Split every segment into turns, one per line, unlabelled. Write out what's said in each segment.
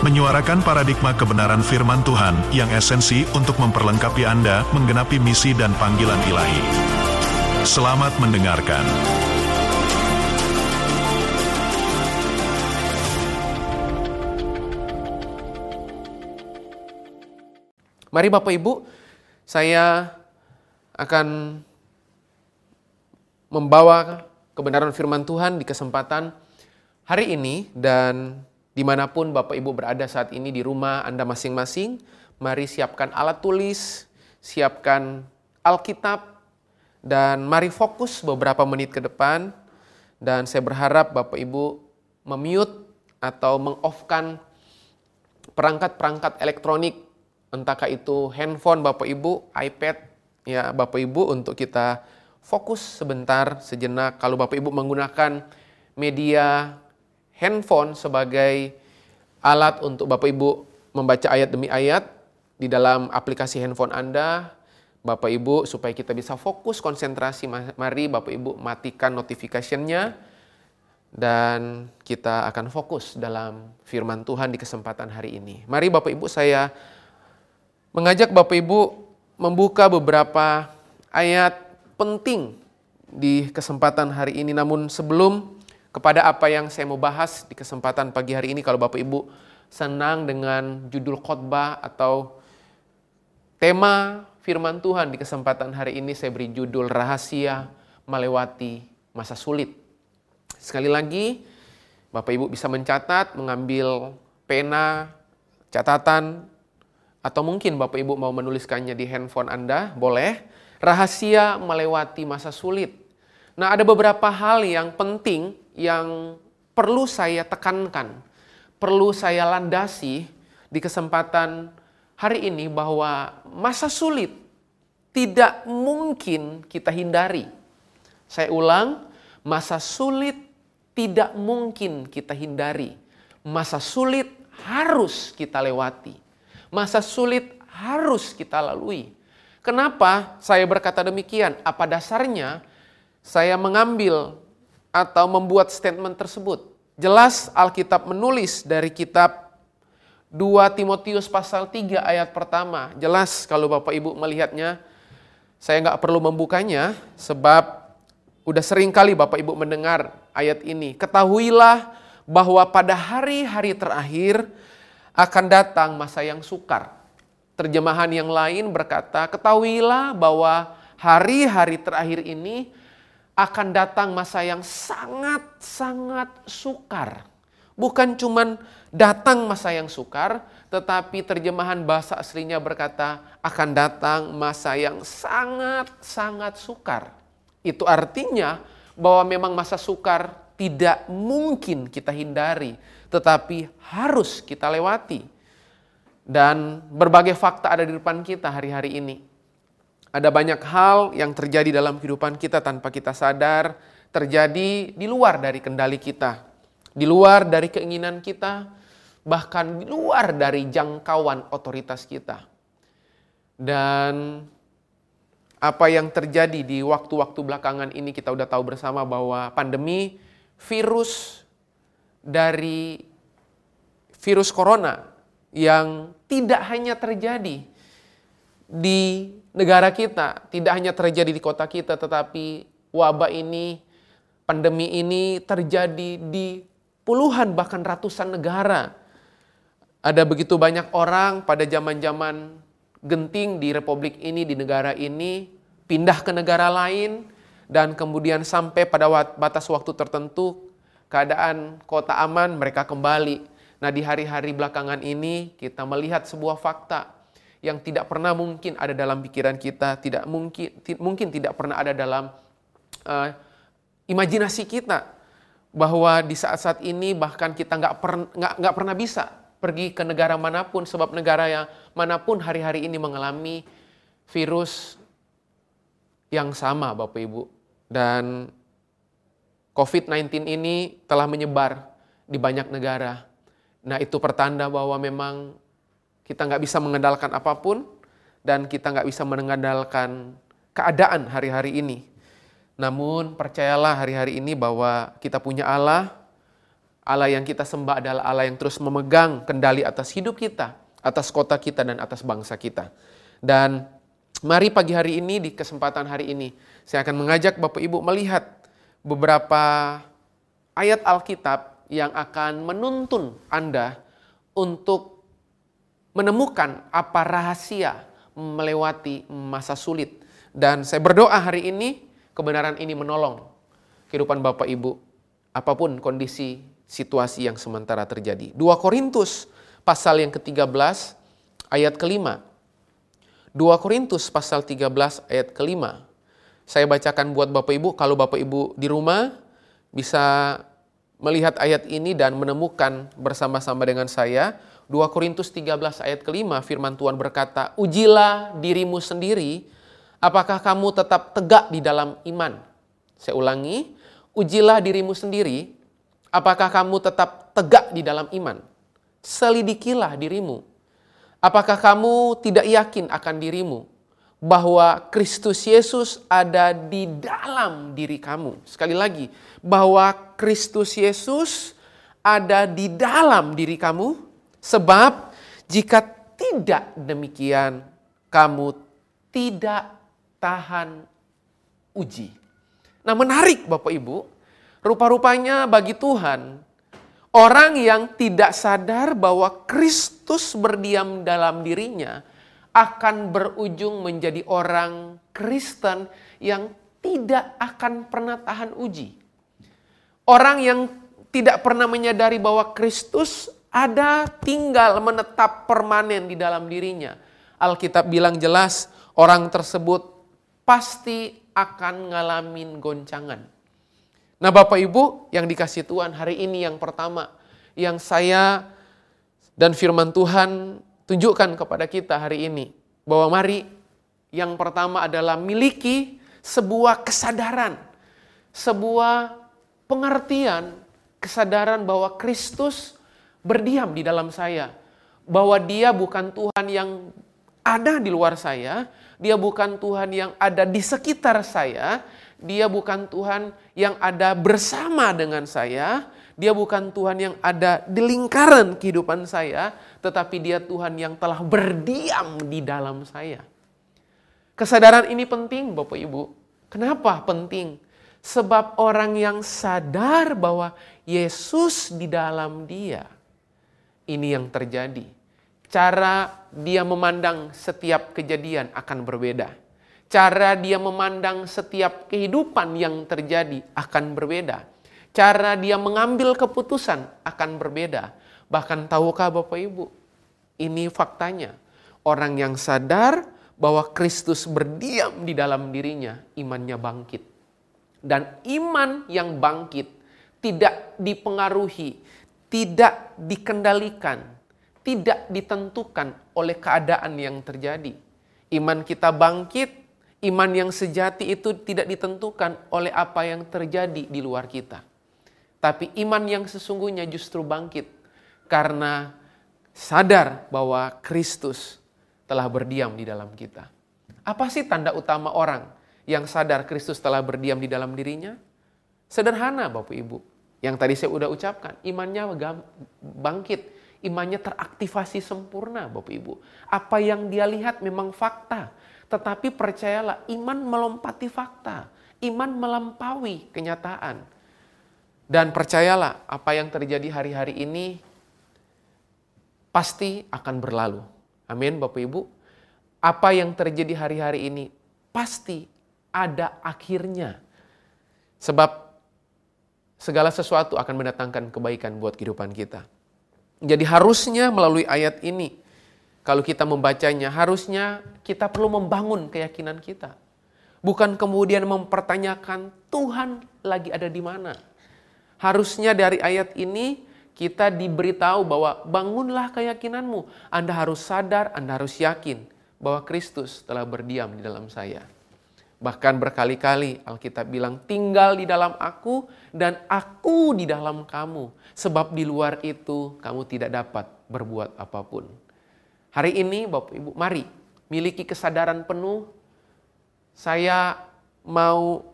menyuarakan paradigma kebenaran firman Tuhan yang esensi untuk memperlengkapi Anda menggenapi misi dan panggilan ilahi. Selamat mendengarkan.
Mari Bapak Ibu, saya akan membawa kebenaran firman Tuhan di kesempatan hari ini dan di mana pun Bapak Ibu berada saat ini di rumah Anda masing-masing, mari siapkan alat tulis, siapkan Alkitab, dan mari fokus beberapa menit ke depan. Dan saya berharap Bapak Ibu memute atau mengoffkan perangkat-perangkat elektronik, entahkah itu handphone Bapak Ibu, iPad, ya Bapak Ibu untuk kita fokus sebentar, sejenak. Kalau Bapak Ibu menggunakan media handphone sebagai alat untuk Bapak Ibu membaca ayat demi ayat di dalam aplikasi handphone Anda, Bapak Ibu supaya kita bisa fokus konsentrasi mari Bapak Ibu matikan notifikasinya dan kita akan fokus dalam firman Tuhan di kesempatan hari ini. Mari Bapak Ibu saya mengajak Bapak Ibu membuka beberapa ayat penting di kesempatan hari ini namun sebelum kepada apa yang saya mau bahas di kesempatan pagi hari ini kalau Bapak Ibu senang dengan judul khotbah atau tema firman Tuhan di kesempatan hari ini saya beri judul rahasia melewati masa sulit. Sekali lagi Bapak Ibu bisa mencatat, mengambil pena, catatan atau mungkin Bapak Ibu mau menuliskannya di handphone Anda, boleh. Rahasia melewati masa sulit. Nah, ada beberapa hal yang penting yang perlu saya tekankan, perlu saya landasi di kesempatan hari ini bahwa masa sulit tidak mungkin kita hindari. Saya ulang, masa sulit tidak mungkin kita hindari. Masa sulit harus kita lewati. Masa sulit harus kita lalui. Kenapa saya berkata demikian? Apa dasarnya saya mengambil atau membuat statement tersebut. Jelas Alkitab menulis dari kitab 2 Timotius pasal 3 ayat pertama. Jelas kalau Bapak Ibu melihatnya, saya nggak perlu membukanya sebab udah sering kali Bapak Ibu mendengar ayat ini. Ketahuilah bahwa pada hari-hari terakhir akan datang masa yang sukar. Terjemahan yang lain berkata, ketahuilah bahwa hari-hari terakhir ini akan datang masa yang sangat-sangat sukar. Bukan cuman datang masa yang sukar, tetapi terjemahan bahasa aslinya berkata akan datang masa yang sangat-sangat sukar. Itu artinya bahwa memang masa sukar tidak mungkin kita hindari, tetapi harus kita lewati. Dan berbagai fakta ada di depan kita hari-hari ini. Ada banyak hal yang terjadi dalam kehidupan kita tanpa kita sadar, terjadi di luar dari kendali kita, di luar dari keinginan kita, bahkan di luar dari jangkauan otoritas kita. Dan apa yang terjadi di waktu-waktu belakangan ini kita udah tahu bersama bahwa pandemi virus dari virus corona yang tidak hanya terjadi di negara kita, tidak hanya terjadi di kota kita, tetapi wabah ini, pandemi ini terjadi di puluhan bahkan ratusan negara. Ada begitu banyak orang pada zaman-zaman genting di republik ini, di negara ini, pindah ke negara lain, dan kemudian sampai pada batas waktu tertentu, keadaan kota aman, mereka kembali. Nah di hari-hari belakangan ini kita melihat sebuah fakta yang tidak pernah mungkin ada dalam pikiran kita, tidak mungkin mungkin tidak pernah ada dalam uh, imajinasi kita bahwa di saat-saat ini bahkan kita nggak nggak pernah bisa pergi ke negara mana pun sebab negara yang mana pun hari-hari ini mengalami virus yang sama Bapak Ibu. Dan COVID-19 ini telah menyebar di banyak negara. Nah itu pertanda bahwa memang kita nggak bisa mengendalikan apa pun dan kita nggak bisa mengandalkan keadaan hari-hari ini. Namun percayalah hari-hari ini bahwa kita punya Allah, Allah yang kita sembah adalah Allah yang terus memegang kendali atas hidup kita, atas kota kita dan atas bangsa kita. Dan mari pagi hari ini di kesempatan hari ini saya akan mengajak Bapak Ibu melihat beberapa ayat Alkitab yang akan menuntun Anda untuk menemukan apa rahasia melewati masa sulit. Dan saya berdoa hari ini kebenaran ini menolong kehidupan Bapak Ibu apa pun kondisi situasi yang sementara terjadi. 2 Korintus pasal yang ke-13 ayat kelima. 2 Korintus pasal 13 ayat kelima. Saya bacakan buat Bapak Ibu, kalau Bapak Ibu di rumah bisa melihat ayat ini dan menemukan bersama-sama dengan saya. 2 Korintus 13 ayat kelima firman Tuhan berkata, Ujilah dirimu sendiri, apakah kamu tetap tegak di dalam iman? Saya ulangi, ujilah dirimu sendiri, apakah kamu tetap tegak di dalam iman? Selidikilah dirimu. Apakah kamu tidak yakin akan dirimu? bahwa Kristus Yesus ada di dalam diri kamu. Sekali lagi, bahwa Kristus Yesus ada di dalam diri kamu, sebab jika tidak demikian, kamu tidak tahan uji. Nah, menarik, Bapak Ibu, rupa-rupanya bagi Tuhan, orang yang tidak sadar bahwa Kristus berdiam dalam dirinya akan berujung menjadi orang Kristen yang tidak akan pernah tahan uji. Orang yang tidak pernah menyadari bahwa Kristus ada tinggal menetap permanen di dalam dirinya. Alkitab bilang jelas orang tersebut pasti akan ngalamin goncangan. Nah Bapak Ibu yang dikasih Tuhan hari ini yang pertama yang saya dan firman Tuhan tunjukkan kepada kita hari ini bahwa mari yang pertama adalah miliki sebuah kesadaran, sebuah pengertian, kesadaran bahwa Kristus berdiam di dalam saya, bahwa Dia bukan Tuhan yang ada di luar saya, Dia bukan Tuhan yang ada di sekitar saya, Dia bukan Tuhan yang ada bersama dengan saya, dia bukan Tuhan yang ada di lingkaran kehidupan saya, tetapi dia Tuhan yang telah berdiam di dalam saya. Kesadaran ini penting Bapak Ibu. Kenapa penting? Sebab orang yang sadar bahwa Yesus di dalam dia, ini yang terjadi. Cara dia memandang setiap kejadian akan berbeda. Cara dia memandang setiap kehidupan yang terjadi akan berbeda Cara dia mengambil keputusan akan berbeda. Bahkan tahukah Bapak Ibu, ini faktanya. Orang yang sadar bahwa Kristus berdiam di dalam dirinya, imannya bangkit. Dan iman yang bangkit tidak dipengaruhi, tidak dikendalikan, tidak ditentukan oleh keadaan yang terjadi. Iman kita bangkit, iman yang sejati itu tidak ditentukan oleh apa yang terjadi di luar kita. Tapi iman yang sesungguhnya justru bangkit karena sadar bahwa Kristus telah berdiam di dalam kita. Apa sih tanda utama orang yang sadar Kristus telah berdiam di dalam dirinya? Sederhana Bapak Ibu. Yang tadi saya udah ucapkan, imannya bangkit, imannya teraktivasi sempurna Bapak Ibu. Apa yang dia lihat memang fakta, tetapi percayalah iman melompati fakta, iman melampaui kenyataan. Dan percayalah, apa yang terjadi hari-hari ini pasti akan berlalu. Amin, Bapak Ibu. Apa yang terjadi hari-hari ini pasti ada akhirnya. Sebab segala sesuatu akan mendatangkan kebaikan buat kehidupan kita. Jadi harusnya melalui ayat ini, kalau kita membacanya, harusnya kita perlu membangun keyakinan kita. Bukan kemudian mempertanyakan Tuhan lagi ada di mana Harusnya dari ayat ini kita diberitahu bahwa bangunlah keyakinanmu. Anda harus sadar, Anda harus yakin bahwa Kristus telah berdiam di dalam saya. Bahkan berkali-kali Alkitab bilang, tinggal di dalam aku dan aku di dalam kamu. Sebab di luar itu kamu tidak dapat berbuat apa pun. Hari ini Bapak Ibu, mari miliki kesadaran penuh. Saya mau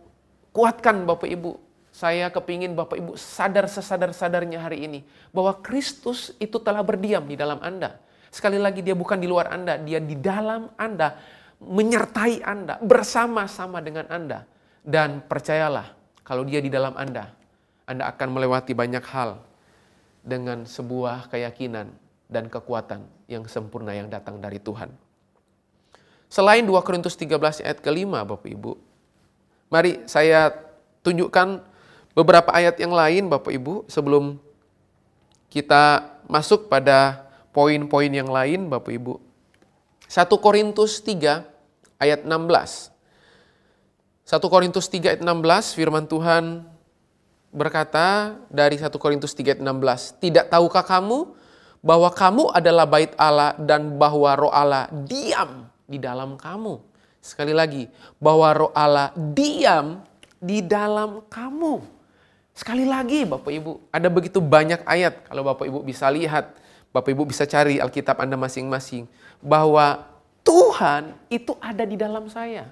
kuatkan Bapak Ibu. Saya kepingin Bapak Ibu sadar sesadar-sadarnya hari ini. Bahwa Kristus itu telah berdiam di dalam Anda. Sekali lagi dia bukan di luar Anda, dia di dalam Anda menyertai Anda, bersama-sama dengan Anda. Dan percayalah, kalau dia di dalam Anda, Anda akan melewati banyak hal dengan sebuah keyakinan dan kekuatan yang sempurna yang datang dari Tuhan. Selain 2 Korintus 13 ayat kelima Bapak Ibu, mari saya tunjukkan beberapa ayat yang lain Bapak Ibu sebelum kita masuk pada poin-poin yang lain Bapak Ibu. 1 Korintus 3 ayat 16. 1 Korintus 3 ayat 16 firman Tuhan berkata dari 1 Korintus 3 ayat 16, "Tidak tahukah kamu bahwa kamu adalah bait Allah dan bahwa roh Allah diam di dalam kamu?" Sekali lagi, bahwa roh Allah diam di dalam kamu. Sekali lagi Bapak Ibu, ada begitu banyak ayat kalau Bapak Ibu bisa lihat, Bapak Ibu bisa cari Alkitab Anda masing-masing bahwa Tuhan itu ada di dalam saya.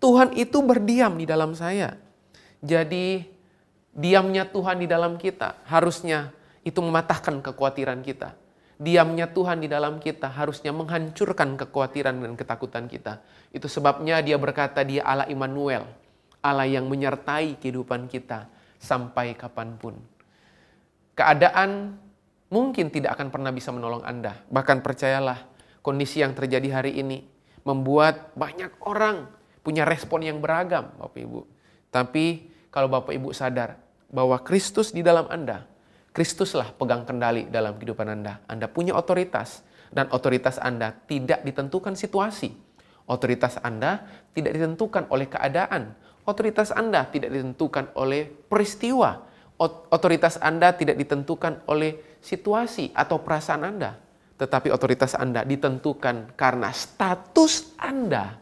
Tuhan itu berdiam di dalam saya. Jadi diamnya Tuhan di dalam kita harusnya itu mematahkan kekhawatiran kita. Diamnya Tuhan di dalam kita harusnya menghancurkan kekhawatiran dan ketakutan kita. Itu sebabnya dia berkata dia Allah Immanuel. Allah yang menyertai kehidupan kita sampai kapan pun. Keadaan mungkin tidak akan pernah bisa menolong Anda. Bahkan percayalah, kondisi yang terjadi hari ini membuat banyak orang punya respon yang beragam, Bapak Ibu. Tapi kalau Bapak Ibu sadar bahwa Kristus di dalam Anda, Kristuslah pegang kendali dalam kehidupan Anda. Anda punya otoritas dan otoritas Anda tidak ditentukan situasi. Otoritas Anda tidak ditentukan oleh keadaan. Otoritas Anda tidak ditentukan oleh peristiwa. Otoritas Anda tidak ditentukan oleh situasi atau perasaan Anda tetapi otoritas Anda ditentukan karena status Anda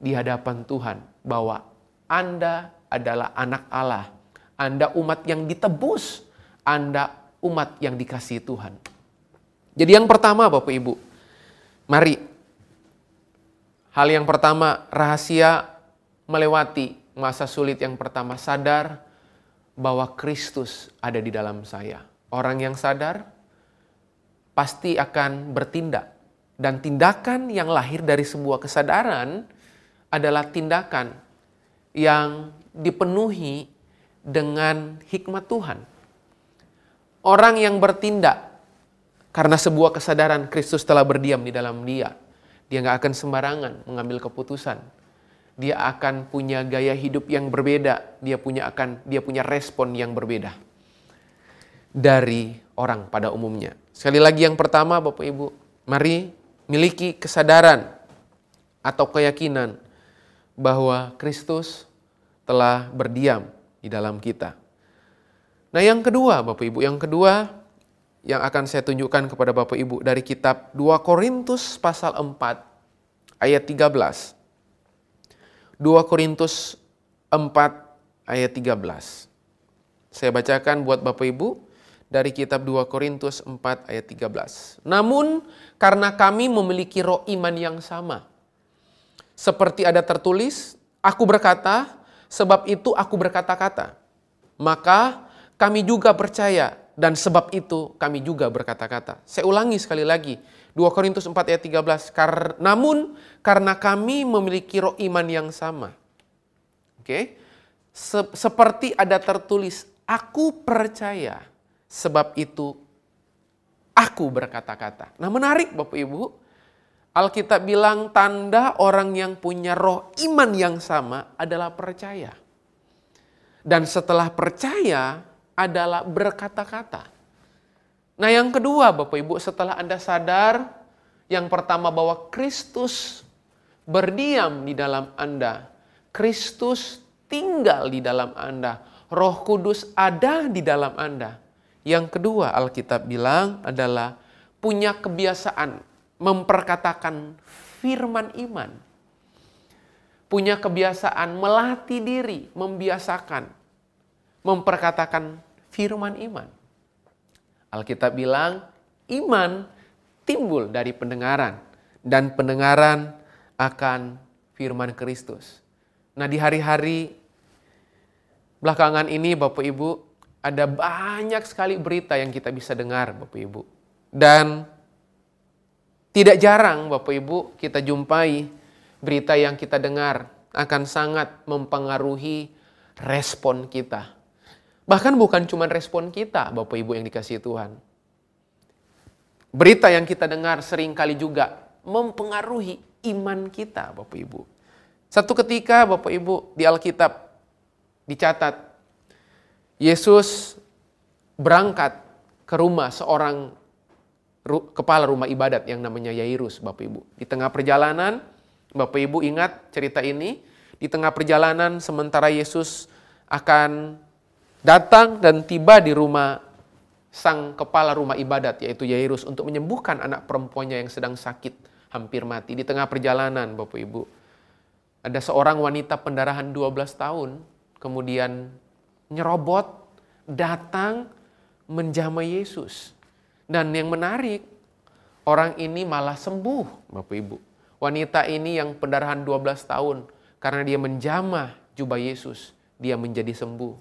di hadapan Tuhan bahwa Anda adalah anak Allah. Anda umat yang ditebus. Anda umat yang dikasihi Tuhan. Jadi yang pertama Bapak Ibu, mari hal yang pertama rahasia melewati masa sulit yang pertama sadar bahwa Kristus ada di dalam saya. Orang yang sadar pasti akan bertindak. Dan tindakan yang lahir dari sebuah kesadaran adalah tindakan yang dipenuhi dengan hikmat Tuhan. Orang yang bertindak karena sebuah kesadaran Kristus telah berdiam di dalam dia. Dia nggak akan sembarangan mengambil keputusan. Dia akan punya gaya hidup yang berbeda. Dia punya akan dia punya respon yang berbeda dari orang pada umumnya. Sekali lagi yang pertama Bapak Ibu, mari miliki kesadaran atau keyakinan bahwa Kristus telah berdiam di dalam kita. Nah yang kedua Bapak Ibu, yang kedua yang akan saya tunjukkan kepada Bapak Ibu dari kitab 2 Korintus pasal 4 ayat 13. 2 Korintus 4 ayat 13. Saya bacakan buat Bapak Ibu dari kitab 2 Korintus 4 ayat 13. Namun karena kami memiliki roh iman yang sama. Seperti ada tertulis, aku berkata, sebab itu aku berkata-kata. Maka kami juga percaya dan sebab itu kami juga berkata-kata. Saya ulangi sekali lagi. 2 Korintus 4 ayat 13. Kar namun karena kami memiliki roh iman yang sama. Oke. Okay? Se seperti ada tertulis, aku percaya Sebab itu aku berkata-kata. Nah menarik Bapak Ibu. Alkitab bilang tanda orang yang punya roh iman yang sama adalah percaya. Dan setelah percaya adalah berkata-kata. Nah yang kedua Bapak Ibu setelah Anda sadar yang pertama bahwa Kristus berdiam di dalam Anda. Kristus tinggal di dalam Anda. Roh Kudus ada di dalam Anda. Yang kedua Alkitab bilang adalah punya kebiasaan memperkatakan firman iman. punya kebiasaan melatih diri, membiasakan, memperkatakan firman iman. Alkitab bilang, iman timbul dari pendengaran, dan pendengaran akan firman Kristus. Nah, di hari-hari belakangan ini, Bapak Ibu, ada banyak sekali berita yang kita bisa dengar, Bapak Ibu, dan tidak jarang, Bapak Ibu, kita jumpai berita yang kita dengar akan sangat mempengaruhi respon kita. Bahkan bukan cuma respon kita, Bapak Ibu yang dikasih Tuhan. Berita yang kita dengar sering kali juga mempengaruhi iman kita, Bapak Ibu. Satu ketika, Bapak Ibu, di Alkitab dicatat, Yesus berangkat ke rumah seorang kepala rumah ibadat yang namanya Yairus, Bapak Ibu. Di tengah perjalanan, Bapak Ibu ingat cerita ini, di tengah perjalanan sementara Yesus akan datang dan tiba di rumah sang kepala rumah ibadat yaitu Yairus untuk menyembuhkan anak perempuannya yang sedang sakit hampir mati di tengah perjalanan Bapak Ibu. Ada seorang wanita pendarahan 12 tahun kemudian nyerobot datang menjamah Yesus. Dan yang menarik, orang ini malah sembuh, Bapak Ibu. Wanita ini yang pendarahan 12 tahun, karena dia menjamah jubah Yesus, dia menjadi sembuh.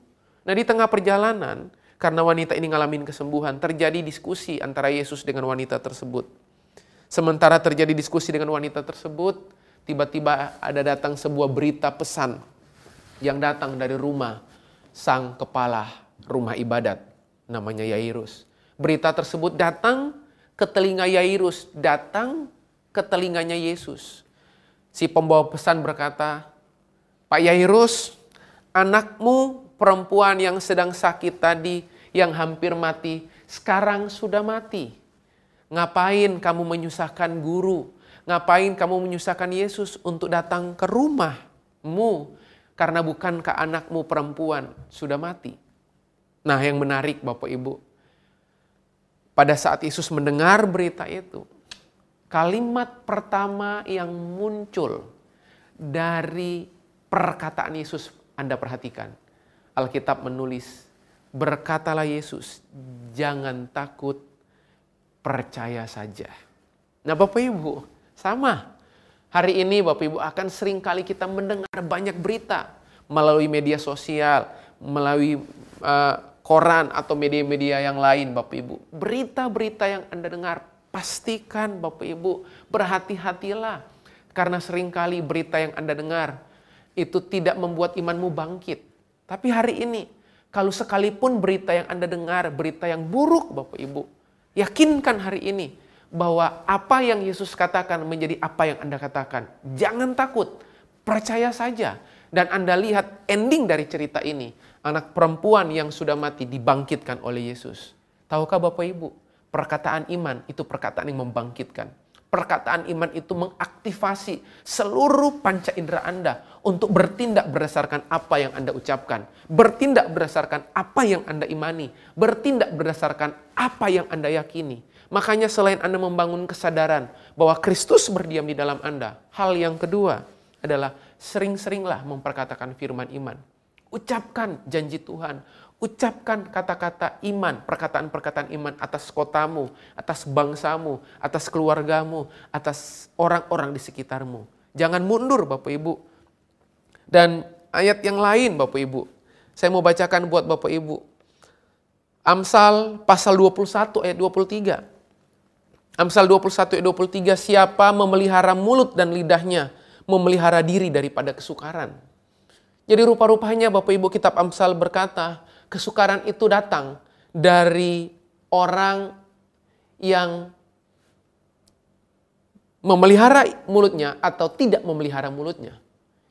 Nah di tengah perjalanan, karena wanita ini ngalamin kesembuhan, terjadi diskusi antara Yesus dengan wanita tersebut. Sementara terjadi diskusi dengan wanita tersebut, tiba-tiba ada datang sebuah berita pesan yang datang dari rumah sang kepala rumah ibadat, namanya Yairus. Berita tersebut datang ke telinga Yairus, datang ke telinganya Yesus. Si pembawa pesan berkata, Pak Yairus, anakmu perempuan yang sedang sakit tadi, yang hampir mati, sekarang sudah mati. Ngapain kamu menyusahkan guru? Ngapain kamu menyusahkan Yesus untuk datang ke rumahmu? Karena bukankah anakmu perempuan sudah mati? Nah yang menarik Bapak Ibu, pada saat Yesus mendengar berita itu, kalimat pertama yang muncul dari perkataan Yesus Anda perhatikan. Alkitab menulis, berkatalah Yesus, jangan takut, percaya saja. Nah Bapak Ibu, sama. Hari ini Bapak Ibu akan sering kali kita mendengar banyak berita melalui media sosial, melalui uh, koran atau media-media yang lain Bapak Ibu. Berita-berita yang Anda dengar, pastikan Bapak Ibu berhati-hatilah. Karena sering kali berita yang Anda dengar itu tidak membuat imanmu bangkit. Tapi hari ini, kalau sekalipun berita yang Anda dengar, berita yang buruk Bapak Ibu, yakinkan hari ini bahwa apa yang Yesus katakan menjadi apa yang Anda katakan. Jangan takut, percaya saja. Dan Anda lihat ending dari cerita ini anak perempuan yang sudah mati dibangkitkan oleh Yesus. Tahukah Bapak Ibu, perkataan iman itu perkataan yang membangkitkan. Perkataan iman itu mengaktifasi seluruh panca indera Anda untuk bertindak berdasarkan apa yang Anda ucapkan, bertindak berdasarkan apa yang Anda imani, bertindak berdasarkan apa yang Anda yakini. Makanya selain Anda membangun kesadaran bahwa Kristus berdiam di dalam Anda, hal yang kedua adalah sering-seringlah memperkatakan firman iman. Ucapkan janji Tuhan. Ucapkan kata-kata iman, perkataan-perkataan iman atas kotamu, atas bangsamu, atas keluargamu, atas orang-orang di sekitarmu. Jangan mundur Bapak Ibu. Dan ayat yang lain Bapak Ibu. Saya mau bacakan buat Bapak Ibu. Amsal pasal 21 ayat 23. Amsal 21 ayat 23, siapa memelihara mulut dan lidahnya, memelihara diri daripada kesukaran. Jadi rupa-rupanya Bapak Ibu kitab Amsal berkata, kesukaran itu datang dari orang yang memelihara mulutnya atau tidak memelihara mulutnya.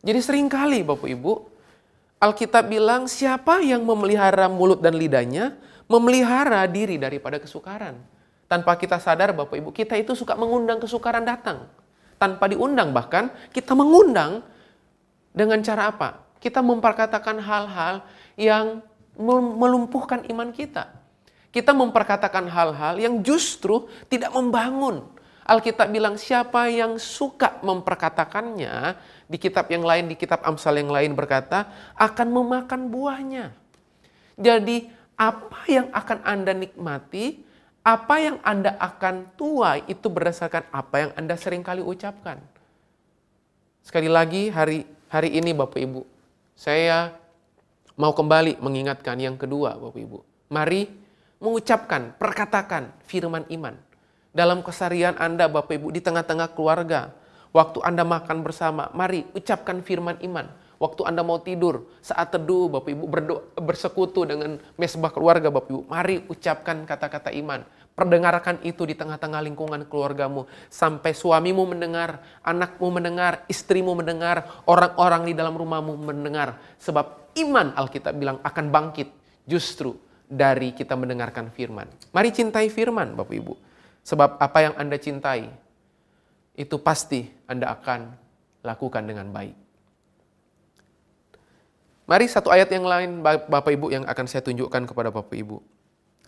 Jadi sering kali Bapak Ibu, Alkitab bilang siapa yang memelihara mulut dan lidahnya, memelihara diri daripada kesukaran. Tanpa kita sadar Bapak Ibu, kita itu suka mengundang kesukaran datang. Tanpa diundang bahkan, kita mengundang dengan cara apa? kita memperkatakan hal-hal yang melumpuhkan iman kita. Kita memperkatakan hal-hal yang justru tidak membangun Alkitab bilang siapa yang suka memperkatakannya, di kitab yang lain, di kitab Amsal yang lain berkata, akan memakan buahnya. Jadi apa yang akan Anda nikmati, apa yang Anda akan tuai itu berdasarkan apa yang Anda sering kali ucapkan. Sekali lagi hari hari ini Bapak Ibu, saya mau kembali mengingatkan yang kedua Bapak Ibu. Mari mengucapkan, perkatakan firman iman. Dalam kesarian Anda Bapak Ibu di tengah-tengah keluarga, waktu Anda makan bersama, mari ucapkan firman iman. Waktu Anda mau tidur, saat teduh Bapak Ibu berdoa, bersekutu dengan mesbah keluarga Bapak Ibu, mari ucapkan kata-kata iman. Perdengarkan itu di tengah-tengah lingkungan keluargamu. Sampai suamimu mendengar, anakmu mendengar, istrimu mendengar, orang-orang di dalam rumahmu mendengar. Sebab iman Alkitab bilang akan bangkit justru dari kita mendengarkan firman. Mari cintai firman Bapak Ibu. Sebab apa yang Anda cintai, itu pasti Anda akan lakukan dengan baik. Mari satu ayat yang lain Bapak Ibu yang akan saya tunjukkan kepada Bapak Ibu.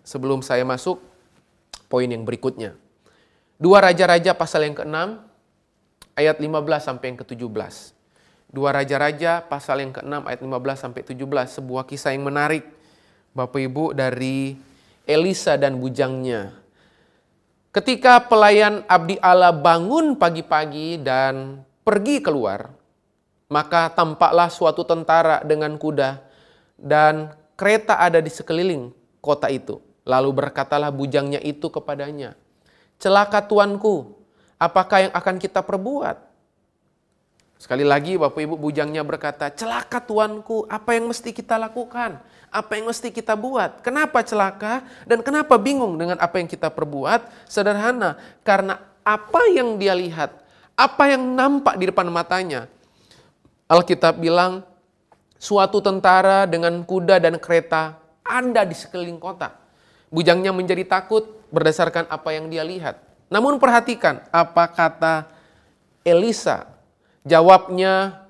Sebelum saya masuk poin yang berikutnya. Dua Raja-Raja pasal yang ke-6 ayat 15 sampai yang ke-17. Dua Raja-Raja pasal yang ke-6 ayat 15 sampai 17 sebuah kisah yang menarik Bapak Ibu dari Elisa dan bujangnya. Ketika pelayan abdi Allah bangun pagi-pagi dan pergi keluar, maka tampaklah suatu tentara dengan kuda dan kereta ada di sekeliling kota itu. Lalu berkatalah bujangnya itu kepadanya, Celaka tuanku, apakah yang akan kita perbuat? Sekali lagi Bapak Ibu bujangnya berkata, celaka tuanku, apa yang mesti kita lakukan? Apa yang mesti kita buat? Kenapa celaka dan kenapa bingung dengan apa yang kita perbuat? Sederhana, karena apa yang dia lihat, apa yang nampak di depan matanya. Alkitab bilang, suatu tentara dengan kuda dan kereta ada di sekeliling kota. Bujangnya menjadi takut berdasarkan apa yang dia lihat. Namun perhatikan apa kata Elisa. Jawabnya,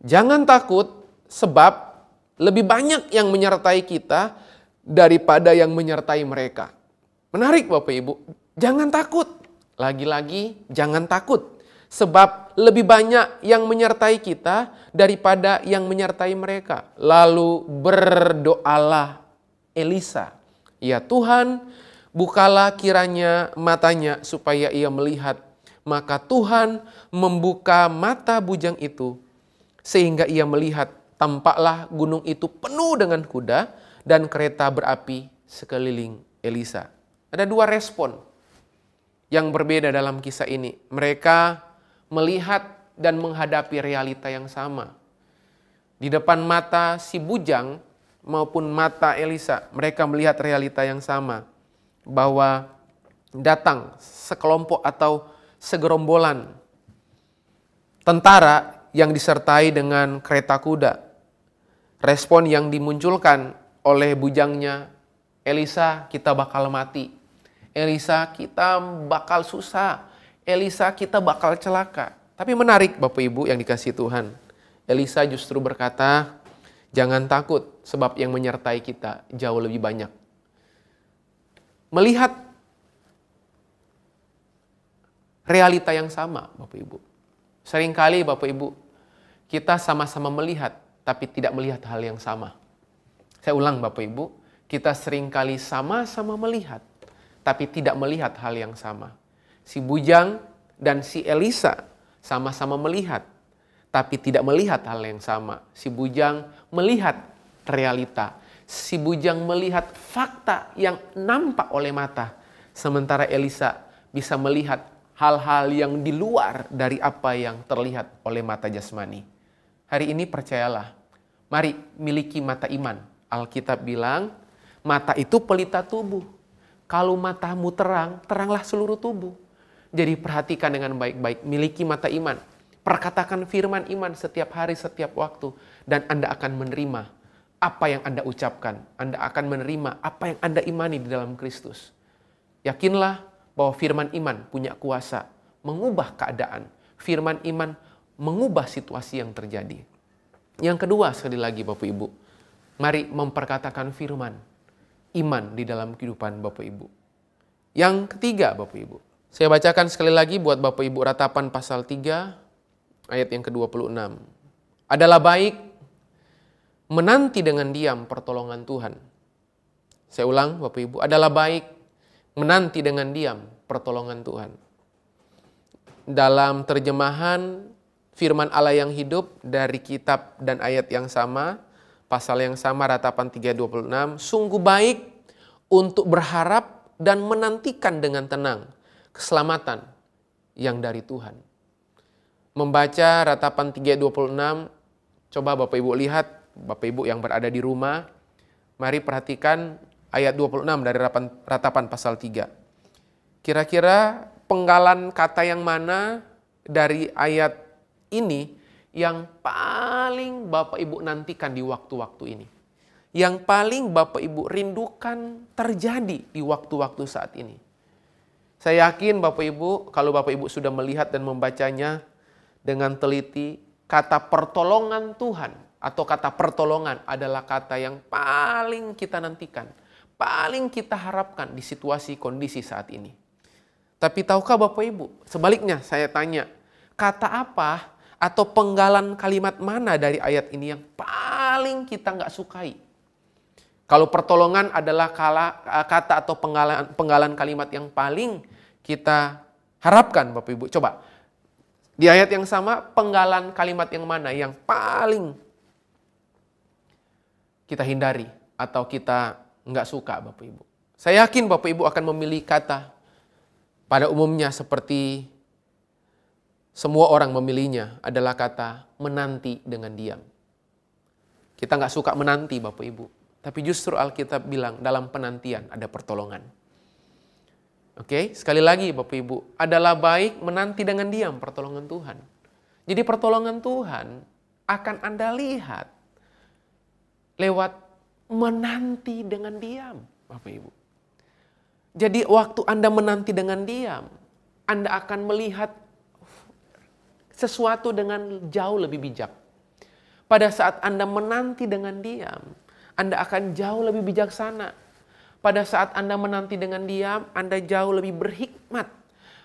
jangan takut sebab lebih banyak yang menyertai kita daripada yang menyertai mereka. Menarik Bapak Ibu, jangan takut. Lagi-lagi jangan takut. Sebab lebih banyak yang menyertai kita daripada yang menyertai mereka. Lalu berdoalah Elisa Ya Tuhan, bukalah kiranya matanya supaya ia melihat. Maka Tuhan membuka mata bujang itu sehingga ia melihat tampaklah gunung itu penuh dengan kuda dan kereta berapi sekeliling Elisa. Ada dua respon yang berbeda dalam kisah ini. Mereka melihat dan menghadapi realita yang sama. Di depan mata si bujang maupun mata Elisa, mereka melihat realita yang sama bahwa datang sekelompok atau segerombolan tentara yang disertai dengan kereta kuda. Respon yang dimunculkan oleh bujangnya Elisa, kita bakal mati. Elisa, kita bakal susah. Elisa, kita bakal celaka. Tapi menarik Bapak Ibu yang dikasih Tuhan. Elisa justru berkata, Jangan takut, sebab yang menyertai kita jauh lebih banyak. Melihat realita yang sama, Bapak Ibu. Seringkali Bapak Ibu, kita sama-sama melihat, tapi tidak melihat hal yang sama. Saya ulang Bapak Ibu, kita sering kali sama-sama melihat, tapi tidak melihat hal yang sama. Si Bujang dan si Elisa sama-sama melihat, tapi tidak melihat hal yang sama. Si bujang melihat realita. Si bujang melihat fakta yang nampak oleh mata. Sementara Elisa bisa melihat hal-hal yang di luar dari apa yang terlihat oleh mata jasmani. Hari ini percayalah, mari miliki mata iman. Alkitab bilang, mata itu pelita tubuh. Kalau matamu terang, teranglah seluruh tubuh. Jadi perhatikan dengan baik-baik, miliki mata iman Perkatakan firman iman setiap hari, setiap waktu. Dan Anda akan menerima apa yang Anda ucapkan. Anda akan menerima apa yang Anda imani di dalam Kristus. Yakinlah bahwa firman iman punya kuasa mengubah keadaan. Firman iman mengubah situasi yang terjadi. Yang kedua sekali lagi Bapak Ibu. Mari memperkatakan firman iman di dalam kehidupan Bapak Ibu. Yang ketiga Bapak Ibu. Saya bacakan sekali lagi buat Bapak Ibu ratapan pasal 3 ayat yang ke-26. Adalah baik menanti dengan diam pertolongan Tuhan. Saya ulang Bapak Ibu, adalah baik menanti dengan diam pertolongan Tuhan. Dalam terjemahan firman Allah yang hidup dari kitab dan ayat yang sama, pasal yang sama ratapan 326, sungguh baik untuk berharap dan menantikan dengan tenang keselamatan yang dari Tuhan. Membaca ratapan 326, coba Bapak Ibu lihat, Bapak Ibu yang berada di rumah, mari perhatikan ayat 26 dari ratapan, ratapan pasal 3. Kira-kira penggalan kata yang mana dari ayat ini yang paling Bapak Ibu nantikan di waktu-waktu ini? Yang paling Bapak Ibu rindukan terjadi di waktu-waktu saat ini? Saya yakin Bapak Ibu, kalau Bapak Ibu sudah melihat dan membacanya dengan teliti, kata pertolongan Tuhan atau kata pertolongan adalah kata yang paling kita nantikan, paling kita harapkan di situasi kondisi saat ini. Tapi tahukah Bapak Ibu, sebaliknya saya tanya, kata apa atau penggalan kalimat mana dari ayat ini yang paling kita nggak sukai? Kalau pertolongan adalah kala, kata atau penggalan, penggalan kalimat yang paling kita harapkan Bapak Ibu. Coba, di ayat yang sama penggalan kalimat yang mana yang paling kita hindari atau kita nggak suka Bapak Ibu. Saya yakin Bapak Ibu akan memilih kata pada umumnya seperti semua orang memilihnya adalah kata menanti dengan diam. Kita nggak suka menanti Bapak Ibu. Tapi justru Alkitab bilang dalam penantian ada pertolongan. Oke, sekali lagi Bapak Ibu, adalah baik menanti dengan diam pertolongan Tuhan. Jadi pertolongan Tuhan akan Anda lihat lewat menanti dengan diam, Bapak Ibu. Jadi waktu Anda menanti dengan diam, Anda akan melihat sesuatu dengan jauh lebih bijak. Pada saat Anda menanti dengan diam, Anda akan jauh lebih bijaksana. Pada saat Anda menanti dengan diam, Anda jauh lebih berhikmat.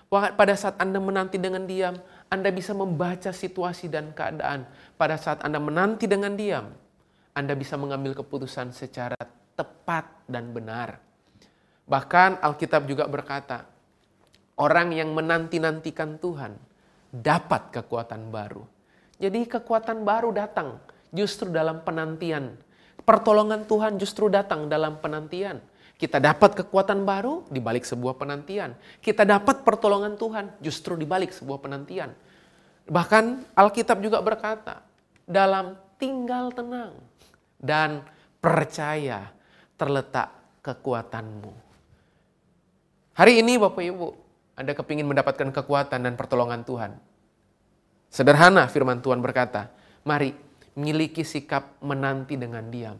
Pada saat Anda menanti dengan diam, Anda bisa membaca situasi dan keadaan. Pada saat Anda menanti dengan diam, Anda bisa mengambil keputusan secara tepat dan benar. Bahkan Alkitab juga berkata, orang yang menanti-nantikan Tuhan dapat kekuatan baru. Jadi kekuatan baru datang justru dalam penantian. Pertolongan Tuhan justru datang dalam penantian. Kita dapat kekuatan baru di balik sebuah penantian. Kita dapat pertolongan Tuhan justru di balik sebuah penantian. Bahkan Alkitab juga berkata, dalam tinggal tenang dan percaya terletak kekuatanmu. Hari ini Bapak Ibu, anda kepingin mendapatkan kekuatan dan pertolongan Tuhan. Sederhana firman Tuhan berkata, mari miliki sikap menanti dengan diam.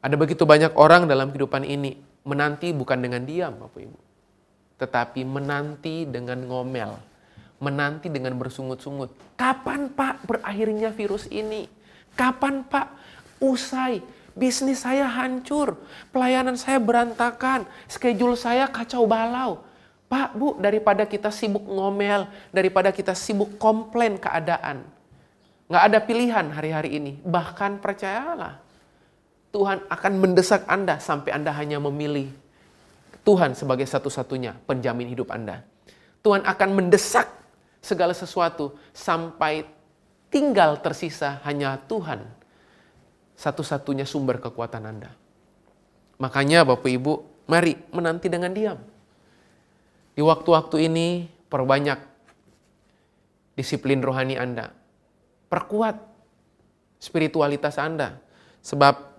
Ada begitu banyak orang dalam kehidupan ini menanti bukan dengan diam, Bapak Ibu. Tetapi menanti dengan ngomel. Menanti dengan bersungut-sungut. Kapan Pak berakhirnya virus ini? Kapan Pak usai? Bisnis saya hancur. Pelayanan saya berantakan. Schedule saya kacau balau. Pak, Bu, daripada kita sibuk ngomel, daripada kita sibuk komplain keadaan. Nggak ada pilihan hari-hari ini. Bahkan percayalah, Tuhan akan mendesak Anda sampai Anda hanya memilih Tuhan sebagai satu-satunya penjamin hidup Anda. Tuhan akan mendesak segala sesuatu sampai tinggal tersisa hanya Tuhan satu-satunya sumber kekuatan Anda. Makanya Bapak Ibu, mari menanti dengan diam. Di waktu-waktu ini perbanyak disiplin rohani Anda. Perkuat spiritualitas Anda. Sebab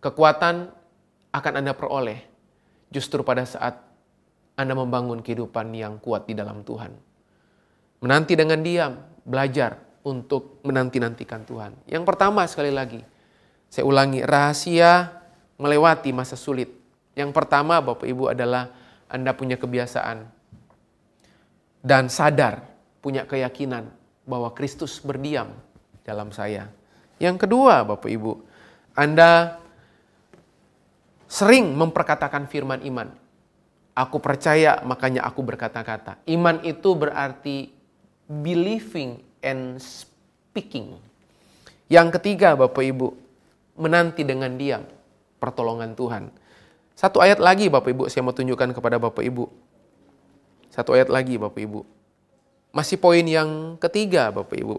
kekuatan akan Anda peroleh justru pada saat Anda membangun kehidupan yang kuat di dalam Tuhan. Menanti dengan diam, belajar untuk menanti-nantikan Tuhan. Yang pertama sekali lagi, saya ulangi, rahasia melewati masa sulit. Yang pertama Bapak Ibu adalah Anda punya kebiasaan dan sadar, punya keyakinan bahwa Kristus berdiam dalam saya. Yang kedua, Bapak Ibu, Anda sering memperkatakan firman iman. Aku percaya, makanya aku berkata-kata. Iman itu berarti believing and speaking. Yang ketiga, Bapak Ibu, menanti dengan diam pertolongan Tuhan. Satu ayat lagi Bapak Ibu, saya mau tunjukkan kepada Bapak Ibu. Satu ayat lagi Bapak Ibu. Masih poin yang ketiga Bapak Ibu.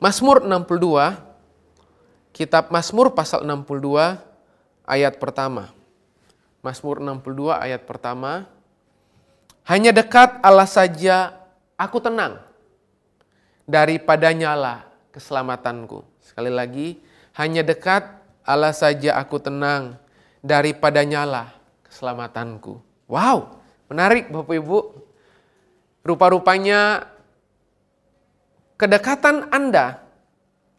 Mazmur 62, kitab Mazmur pasal 62 ayat pertama. Mazmur 62 ayat pertama. Hanya dekat Allah saja aku tenang. Daripadanya lah keselamatanku. Sekali lagi, hanya dekat Allah saja aku tenang. Daripadanya lah keselamatanku. Wow, menarik Bapak Ibu. Rupa-rupanya kedekatan Anda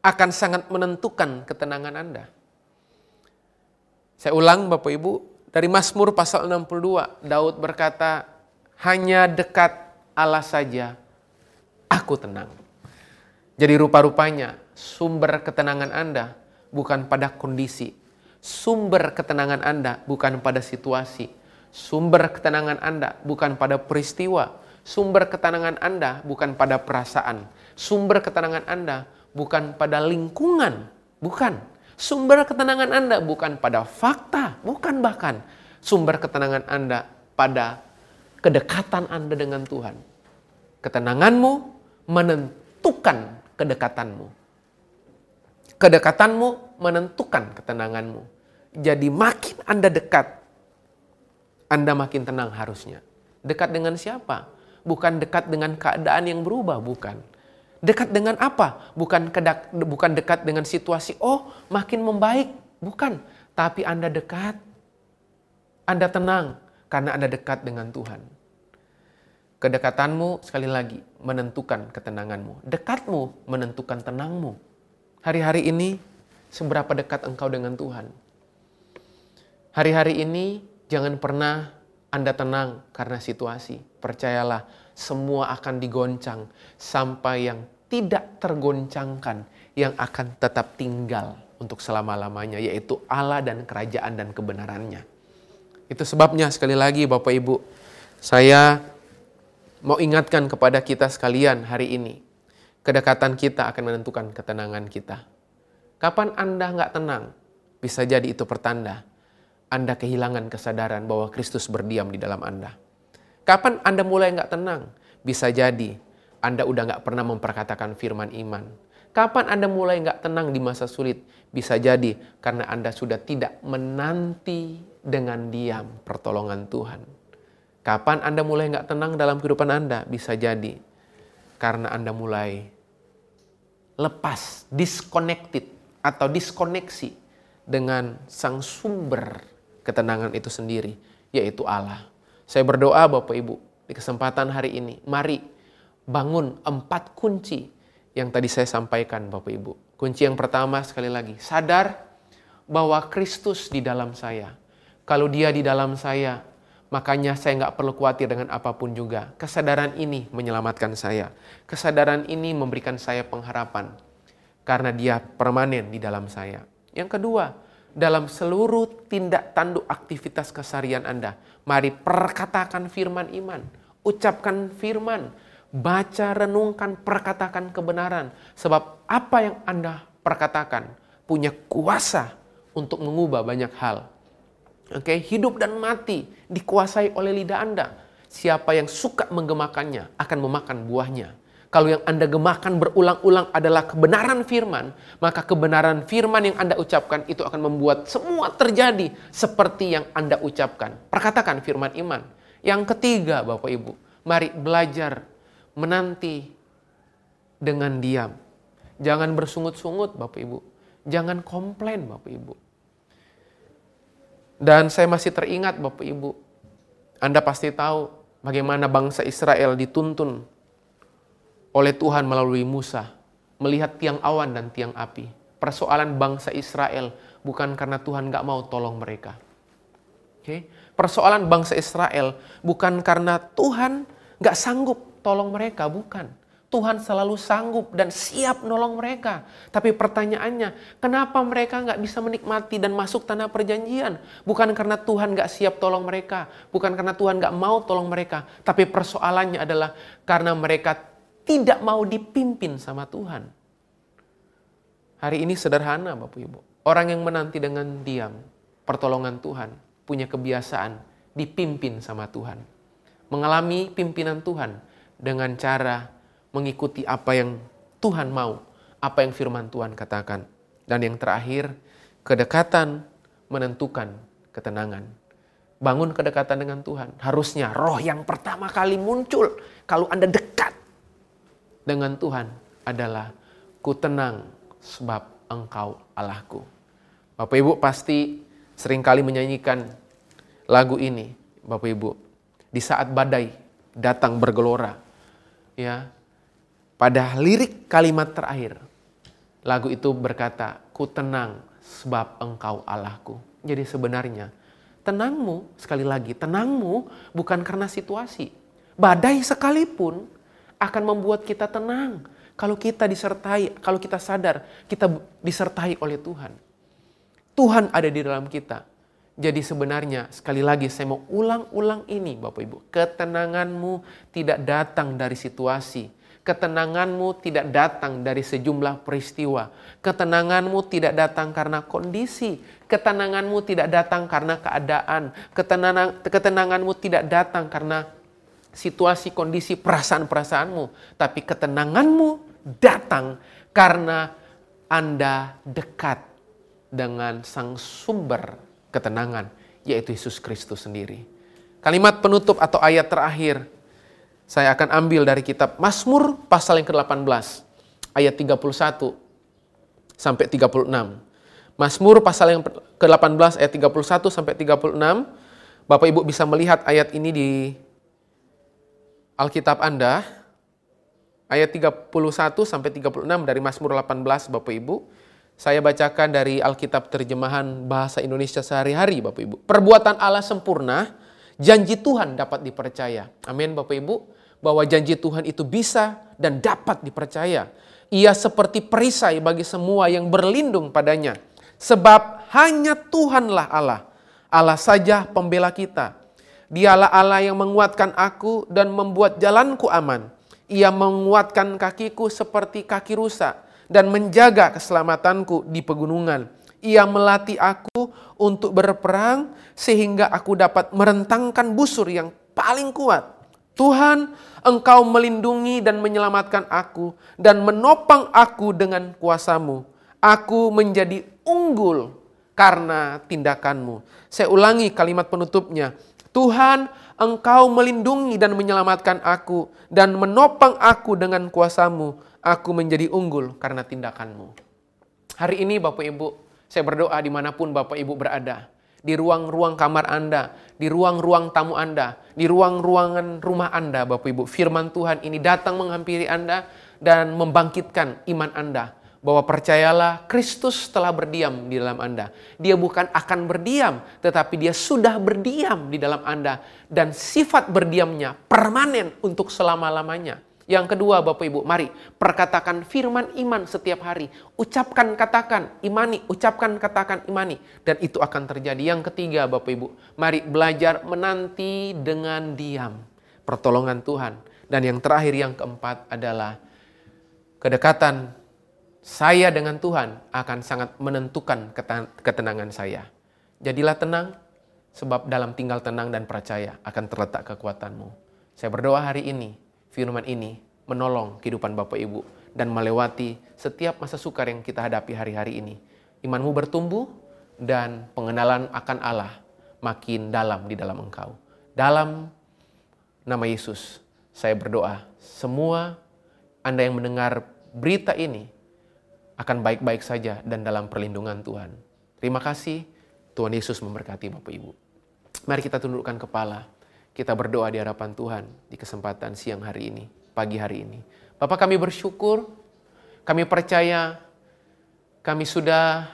akan sangat menentukan ketenangan Anda. Saya ulang Bapak Ibu, dari Mazmur pasal 62, Daud berkata, hanya dekat Allah saja aku tenang. Jadi rupa-rupanya sumber ketenangan Anda bukan pada kondisi. Sumber ketenangan Anda bukan pada situasi. Sumber ketenangan Anda bukan pada peristiwa. Sumber ketenangan Anda bukan pada perasaan. Sumber ketenangan Anda bukan pada lingkungan. Bukan Sumber ketenangan Anda bukan pada fakta, bukan bahkan. Sumber ketenangan Anda pada kedekatan Anda dengan Tuhan. Ketenanganmu menentukan kedekatanmu. Kedekatanmu menentukan ketenanganmu. Jadi makin Anda dekat, Anda makin tenang harusnya. Dekat dengan siapa? Bukan dekat dengan keadaan yang berubah, bukan Dekat dengan apa? Bukan kedak, bukan dekat dengan situasi, oh makin membaik. Bukan. Tapi Anda dekat. Anda tenang karena Anda dekat dengan Tuhan. Kedekatanmu sekali lagi menentukan ketenanganmu. Dekatmu menentukan tenangmu. Hari-hari ini seberapa dekat engkau dengan Tuhan. Hari-hari ini jangan pernah Anda tenang karena situasi. Percayalah, semua akan digoncang sampai yang tidak tergoncangkan yang akan tetap tinggal untuk selama-lamanya yaitu Allah dan kerajaan dan kebenarannya. Itu sebabnya sekali lagi Bapak Ibu, saya mau ingatkan kepada kita sekalian hari ini. Kedekatan kita akan menentukan ketenangan kita. Kapan Anda nggak tenang? Bisa jadi itu pertanda Anda kehilangan kesadaran bahwa Kristus berdiam di dalam Anda. Kapan Anda mulai nggak tenang? Bisa jadi anda udah nggak pernah memperkatakan firman iman. Kapan Anda mulai nggak tenang di masa sulit? Bisa jadi karena Anda sudah tidak menanti dengan diam pertolongan Tuhan. Kapan Anda mulai nggak tenang dalam kehidupan Anda? Bisa jadi karena Anda mulai lepas, disconnected atau diskoneksi dengan sang sumber ketenangan itu sendiri, yaitu Allah. Saya berdoa Bapak Ibu, di kesempatan hari ini, mari bangun empat kunci yang tadi saya sampaikan Bapak Ibu. Kunci yang pertama sekali lagi, sadar bahwa Kristus di dalam saya. Kalau dia di dalam saya, makanya saya nggak perlu khawatir dengan apa pun juga. Kesadaran ini menyelamatkan saya. Kesadaran ini memberikan saya pengharapan. Karena dia permanen di dalam saya. Yang kedua, dalam seluruh tindak tanduk aktivitas kesarian Anda, mari perkatakan firman iman. Ucapkan firman, baca, renungkan, perkatakan kebenaran. Sebab apa yang Anda perkatakan punya kuasa untuk mengubah banyak hal. Oke, okay? hidup dan mati dikuasai oleh lidah Anda. Siapa yang suka menggemakannya akan memakan buahnya. Kalau yang Anda gemakan berulang-ulang adalah kebenaran firman, maka kebenaran firman yang Anda ucapkan itu akan membuat semua terjadi seperti yang Anda ucapkan. Perkatakan firman iman. Yang ketiga, Bapak Ibu, mari belajar menanti dengan diam. Jangan bersungut-sungut Bapak Ibu. Jangan komplain Bapak Ibu. Dan saya masih teringat Bapak Ibu. Anda pasti tahu bagaimana bangsa Israel dituntun oleh Tuhan melalui Musa. Melihat tiang awan dan tiang api. Persoalan bangsa Israel bukan karena Tuhan gak mau tolong mereka. Okay? Persoalan bangsa Israel bukan karena Tuhan gak sanggup tolong mereka, bukan. Tuhan selalu sanggup dan siap nolong mereka. Tapi pertanyaannya, kenapa mereka nggak bisa menikmati dan masuk tanah perjanjian? Bukan karena Tuhan nggak siap tolong mereka, bukan karena Tuhan nggak mau tolong mereka, tapi persoalannya adalah karena mereka tidak mau dipimpin sama Tuhan. Hari ini sederhana Bapak Ibu. Orang yang menanti dengan diam pertolongan Tuhan punya kebiasaan dipimpin sama Tuhan. Mengalami pimpinan Tuhan dengan cara mengikuti apa yang Tuhan mau, apa yang firman Tuhan katakan. Dan yang terakhir, kedekatan menentukan ketenangan. Bangun kedekatan dengan Tuhan. Harusnya roh yang pertama kali muncul kalau Anda dekat dengan Tuhan adalah ku tenang sebab engkau Allahku. Bapak Ibu pasti sering kali menyanyikan lagu ini, Bapak Ibu. Di saat badai datang bergelora. Ya, pada lirik kalimat terakhir, lagu itu berkata, Ku tenang sebab engkau Allahku. Jadi sebenarnya, tenangmu, sekali lagi, tenangmu bukan karena situasi. Badai sekalipun akan membuat kita tenang. Kalau kita disertai, kalau kita sadar, kita disertai oleh Tuhan. Tuhan ada di dalam kita. Jadi sebenarnya sekali lagi saya mau ulang-ulang ini Bapak Ibu. Ketenanganmu tidak datang dari situasi, Ketenanganmu tidak datang dari sejumlah peristiwa. Ketenanganmu tidak datang karena kondisi. Ketenanganmu tidak datang karena keadaan. Ketenangan, ketenanganmu tidak datang karena situasi, kondisi, perasaan-perasaanmu. Tapi ketenanganmu datang karena Anda dekat dengan sang sumber ketenangan, yaitu Yesus Kristus sendiri. Kalimat penutup atau ayat terakhir saya akan ambil dari kitab Mazmur pasal yang ke-18 ayat 31 sampai 36. Mazmur pasal yang ke-18 ayat 31 sampai 36. Bapak Ibu bisa melihat ayat ini di Alkitab Anda. Ayat 31 sampai 36 dari Mazmur 18 Bapak Ibu. Saya bacakan dari Alkitab terjemahan bahasa Indonesia sehari-hari Bapak Ibu. Perbuatan Allah sempurna, janji Tuhan dapat dipercaya. Amin Bapak Ibu bahwa janji Tuhan itu bisa dan dapat dipercaya. Ia seperti perisai bagi semua yang berlindung padanya. Sebab hanya Tuhanlah Allah. Allah saja pembela kita. Dialah Allah yang menguatkan aku dan membuat jalanku aman. Ia menguatkan kakiku seperti kaki rusa dan menjaga keselamatanku di pegunungan. Ia melatih aku untuk berperang sehingga aku dapat merentangkan busur yang paling kuat. Tuhan, Engkau melindungi dan menyelamatkan aku dan menopang aku dengan kuasamu. Aku menjadi unggul karena tindakanmu. Saya ulangi kalimat penutupnya. Tuhan, Engkau melindungi dan menyelamatkan aku dan menopang aku dengan kuasamu. Aku menjadi unggul karena tindakanmu. Hari ini Bapak Ibu, saya berdoa di mana pun Bapak Ibu berada di ruang-ruang kamar Anda, di ruang-ruang tamu Anda, di ruang-ruangan rumah Anda, Bapak Ibu. Firman Tuhan ini datang menghampiri Anda dan membangkitkan iman Anda. Bahwa percayalah Kristus telah berdiam di dalam Anda. Dia bukan akan berdiam, tetapi dia sudah berdiam di dalam Anda. Dan sifat berdiamnya permanen untuk selama-lamanya. Yang kedua Bapak Ibu, mari perkatakan firman iman setiap hari. Ucapkan katakan imani, ucapkan katakan imani. Dan itu akan terjadi. Yang ketiga Bapak Ibu, mari belajar menanti dengan diam. Pertolongan Tuhan. Dan yang terakhir yang keempat adalah kedekatan saya dengan Tuhan akan sangat menentukan ketenangan saya. Jadilah tenang, sebab dalam tinggal tenang dan percaya akan terletak kekuatanmu. Saya berdoa hari ini, firman ini menolong kehidupan Bapak Ibu dan melewati setiap masa sukar yang kita hadapi hari-hari ini. Imanmu bertumbuh dan pengenalan akan Allah makin dalam di dalam engkau. Dalam nama Yesus, saya berdoa semua Anda yang mendengar berita ini akan baik-baik saja dan dalam perlindungan Tuhan. Terima kasih, Tuhan Yesus memberkati Bapak Ibu. Mari kita tundukkan kepala. Kita berdoa di hadapan Tuhan di kesempatan siang hari ini, pagi hari ini. Bapak kami bersyukur, kami percaya kami sudah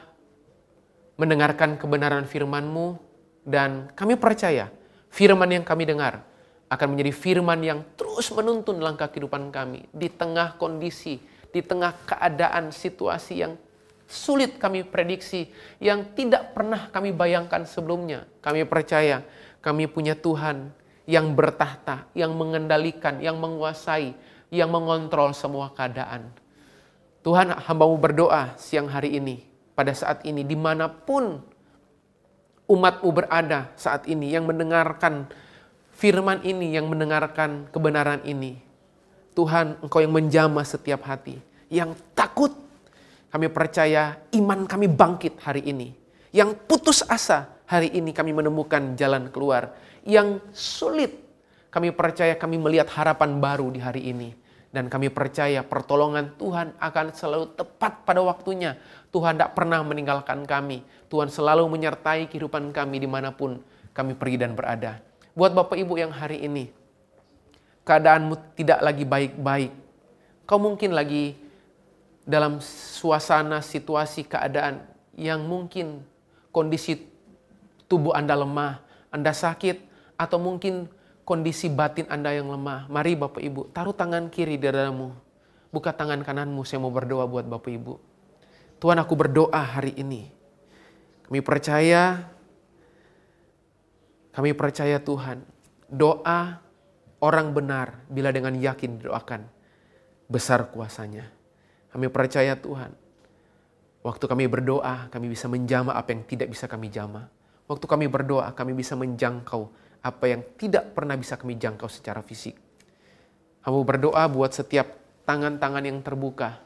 mendengarkan kebenaran firman-Mu dan kami percaya firman yang kami dengar akan menjadi firman yang terus menuntun langkah kehidupan kami di tengah kondisi, di tengah keadaan situasi yang sulit kami prediksi, yang tidak pernah kami bayangkan sebelumnya. Kami percaya kami punya Tuhan yang bertahta, yang mengendalikan, yang menguasai, yang mengontrol semua keadaan. Tuhan hambamu berdoa siang hari ini, pada saat ini, di mana pun umatmu berada saat ini, yang mendengarkan firman ini, yang mendengarkan kebenaran ini. Tuhan, Engkau yang menjamah setiap hati, yang takut. Kami percaya iman kami bangkit hari ini. Yang putus asa, hari ini kami menemukan jalan keluar. Yang sulit, kami percaya kami melihat harapan baru di hari ini. Dan kami percaya pertolongan Tuhan akan selalu tepat pada waktunya. Tuhan tidak pernah meninggalkan kami. Tuhan selalu menyertai kehidupan kami di mana pun kami pergi dan berada. Buat Bapak Ibu yang hari ini, keadaanmu tidak lagi baik-baik. Kau mungkin lagi dalam suasana situasi keadaan yang mungkin kondisi tubuh Anda lemah, Anda sakit, atau mungkin kondisi batin Anda yang lemah. Mari Bapak Ibu, taruh tangan kiri di dadamu. Buka tangan kananmu, saya mau berdoa buat Bapak Ibu. Tuhan aku berdoa hari ini. Kami percaya kami percaya Tuhan, doa orang benar bila dengan yakin didoakan, besar kuasanya. Kami percaya Tuhan, waktu kami berdoa, kami bisa menjama apa yang tidak bisa kami jama. Waktu kami berdoa, kami bisa menjangkau apa yang tidak pernah bisa kami jangkau secara fisik. Kamu berdoa buat setiap tangan-tangan yang terbuka,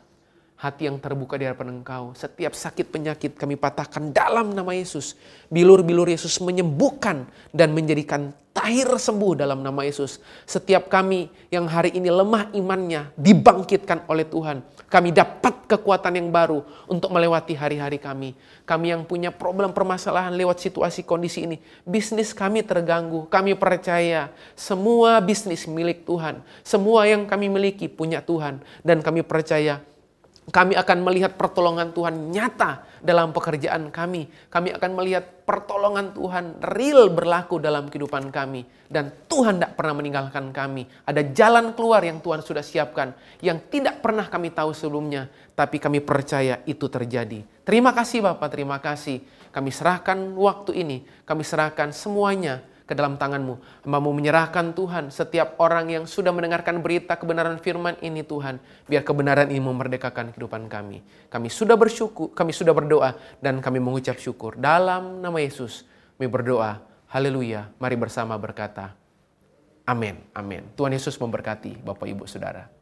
hati yang terbuka di hadapan engkau. Setiap sakit penyakit kami patahkan dalam nama Yesus. Bilur-bilur Yesus menyembuhkan dan menjadikan tahir sembuh dalam nama Yesus. Setiap kami yang hari ini lemah imannya dibangkitkan oleh Tuhan. Kami dapat kekuatan yang baru untuk melewati hari-hari kami. Kami yang punya problem permasalahan lewat situasi kondisi ini. Bisnis kami terganggu. Kami percaya semua bisnis milik Tuhan. Semua yang kami miliki punya Tuhan. Dan kami percaya kami akan melihat pertolongan Tuhan nyata dalam pekerjaan kami. Kami akan melihat pertolongan Tuhan real berlaku dalam kehidupan kami. Dan Tuhan tidak pernah meninggalkan kami. Ada jalan keluar yang Tuhan sudah siapkan. Yang tidak pernah kami tahu sebelumnya. Tapi kami percaya itu terjadi. Terima kasih Bapak, terima kasih. Kami serahkan waktu ini. Kami serahkan semuanya ke dalam tanganmu. Hambamu menyerahkan Tuhan setiap orang yang sudah mendengarkan berita kebenaran firman ini Tuhan. Biar kebenaran ini memerdekakan kehidupan kami. Kami sudah bersyukur, kami sudah berdoa dan kami mengucap syukur. Dalam nama Yesus kami berdoa. Haleluya. Mari bersama berkata. Amin. Amin. Tuhan Yesus memberkati Bapak Ibu Saudara.